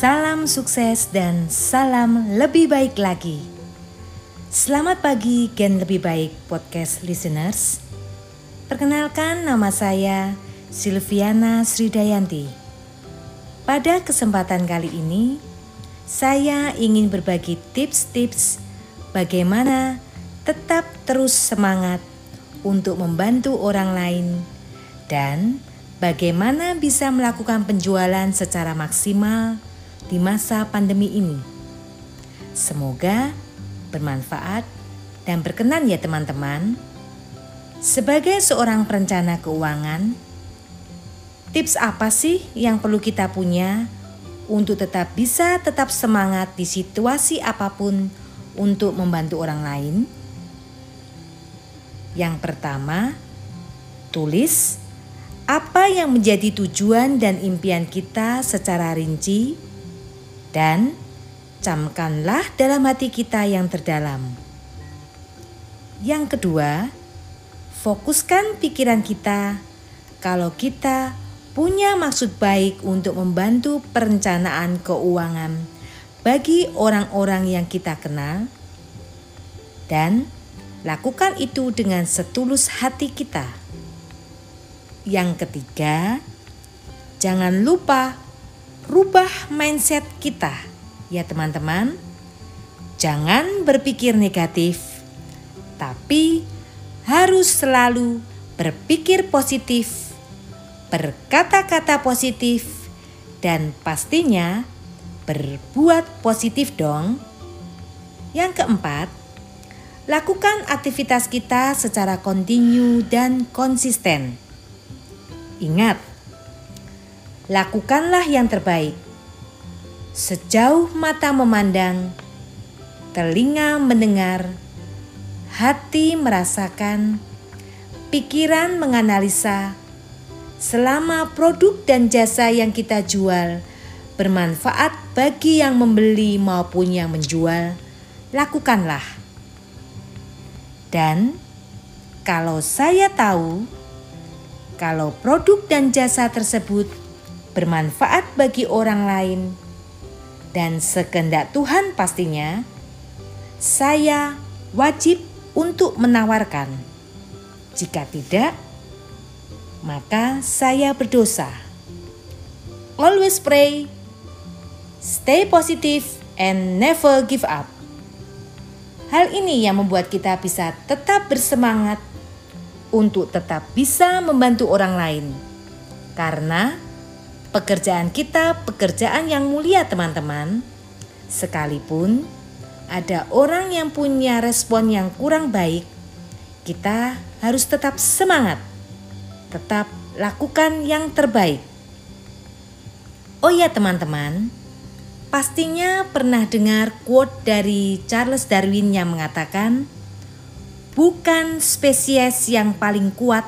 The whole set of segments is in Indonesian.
Salam sukses dan salam lebih baik lagi. Selamat pagi Gen Lebih Baik Podcast Listeners. Perkenalkan nama saya Silviana Sridayanti. Pada kesempatan kali ini, saya ingin berbagi tips-tips bagaimana tetap terus semangat untuk membantu orang lain dan bagaimana bisa melakukan penjualan secara maksimal di masa pandemi ini. Semoga bermanfaat dan berkenan ya teman-teman. Sebagai seorang perencana keuangan, tips apa sih yang perlu kita punya untuk tetap bisa tetap semangat di situasi apa pun untuk membantu orang lain? Yang pertama, tulis apa yang menjadi tujuan dan impian kita secara rinci dan camkanlah dalam hati kita yang terdalam. Yang kedua, fokuskan pikiran kita kalau kita punya maksud baik untuk membantu perencanaan keuangan bagi orang-orang yang kita kenal dan lakukan itu dengan setulus hati kita. Yang ketiga, jangan lupa rubah mindset kita ya teman-teman. Jangan berpikir negatif, tapi harus selalu berpikir positif, berkata-kata positif, dan pastinya berbuat positif dong. Yang keempat, lakukan aktivitas kita secara kontinu dan konsisten. Ingat, lakukanlah yang terbaik. Sejauh mata memandang, telinga mendengar, hati merasakan, pikiran menganalisa, selama produk dan jasa yang kita jual bermanfaat bagi yang membeli maupun yang menjual, lakukanlah. Dan kalau saya tahu, kalau produk dan jasa tersebut bermanfaat bagi orang lain, dan sekendak Tuhan pastinya, saya wajib untuk menawarkan. Jika tidak, maka saya berdosa. Always pray, stay positive, and never give up. Hal ini yang membuat kita bisa tetap bersemangat untuk tetap bisa membantu orang lain, karena Pekerjaan kita pekerjaan yang mulia teman-teman. Sekalipun ada orang yang punya respon yang kurang baik, kita harus tetap semangat. Tetap lakukan yang terbaik. Oh ya teman-teman, pastinya pernah dengar quote dari Charles Darwin yang mengatakan, bukan spesies yang paling kuat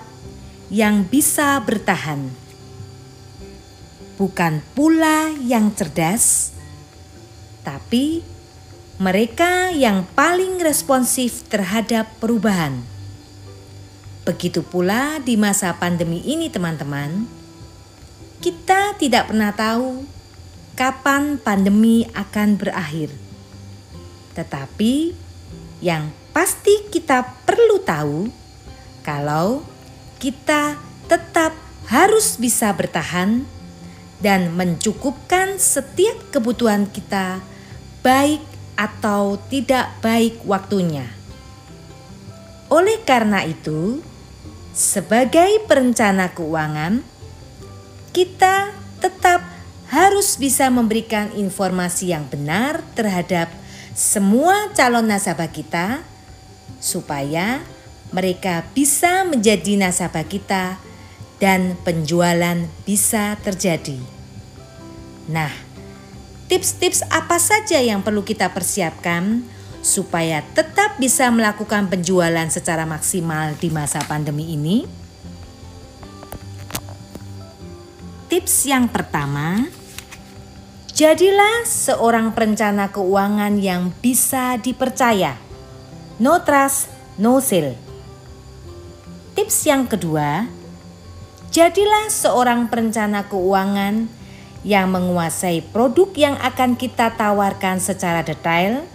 yang bisa bertahan bukan pula yang cerdas, tapi mereka yang paling responsif terhadap perubahan. Begitu pula di masa pandemi ini, teman-teman, kita tidak pernah tahu kapan pandemi akan berakhir, tetapi yang pasti kita perlu tahu kalau kita tetap harus bisa bertahan dan mencukupkan setiap kebutuhan kita, baik atau tidak baik waktunya. Oleh karena itu, sebagai perencana keuangan, kita tetap harus bisa memberikan informasi yang benar terhadap semua calon nasabah kita, supaya mereka bisa menjadi nasabah kita dan penjualan bisa terjadi. Nah, tips-tips apa saja yang perlu kita persiapkan supaya tetap bisa melakukan penjualan secara maksimal di masa pandemi ini? Tips yang pertama, jadilah seorang perencana keuangan yang bisa dipercaya. No trust, no sale. Tips yang kedua, Jadilah seorang perencana keuangan yang menguasai produk yang akan kita tawarkan secara detail,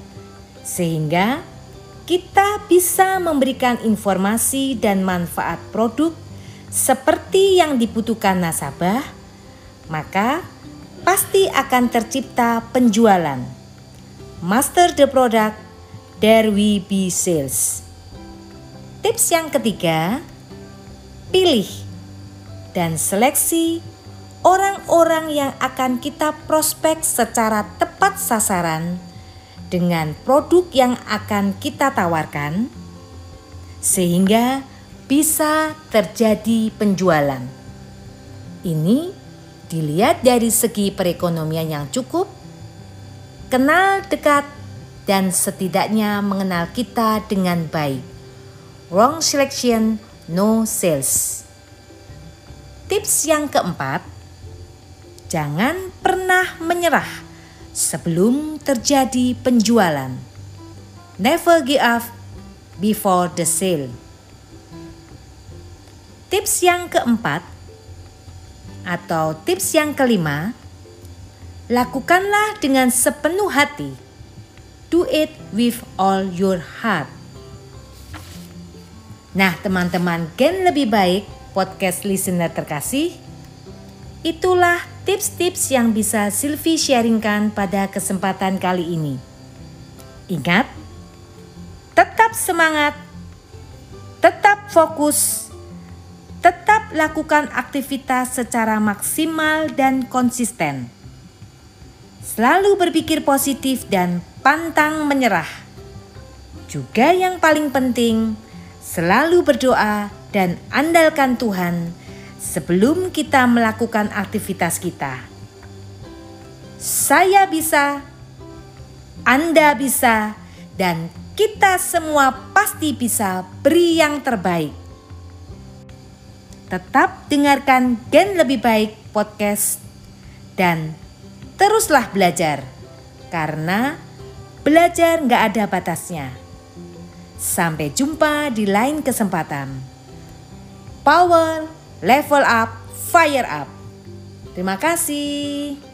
sehingga kita bisa memberikan informasi dan manfaat produk seperti yang dibutuhkan nasabah, maka pasti akan tercipta penjualan. Master the product, there will be sales. Tips yang ketiga, pilih dan seleksi orang-orang yang akan kita prospek secara tepat sasaran dengan produk yang akan kita tawarkan, sehingga bisa terjadi penjualan. Ini dilihat dari segi perekonomian yang cukup, kenal dekat, dan setidaknya mengenal kita dengan baik. Wrong selection, no sales. Tips yang keempat, jangan pernah menyerah sebelum terjadi penjualan. Never give up before the sale. Tips yang keempat atau tips yang kelima, lakukanlah dengan sepenuh hati. Do it with all your heart. Nah, teman-teman, Gen lebih baik podcast listener terkasih. Itulah tips-tips yang bisa Silvi sharingkan pada kesempatan kali ini. Ingat, tetap semangat, tetap fokus, tetap lakukan aktivitas secara maksimal dan konsisten. Selalu berpikir positif dan pantang menyerah. Juga yang paling penting, selalu berdoa dan andalkan Tuhan sebelum kita melakukan aktivitas kita. Saya bisa, Anda bisa, dan kita semua pasti bisa beri yang terbaik. Tetap dengarkan Gen Lebih Baik podcast dan teruslah belajar karena belajar nggak ada batasnya. Sampai jumpa di lain kesempatan. Power, level up, fire up. Terima kasih.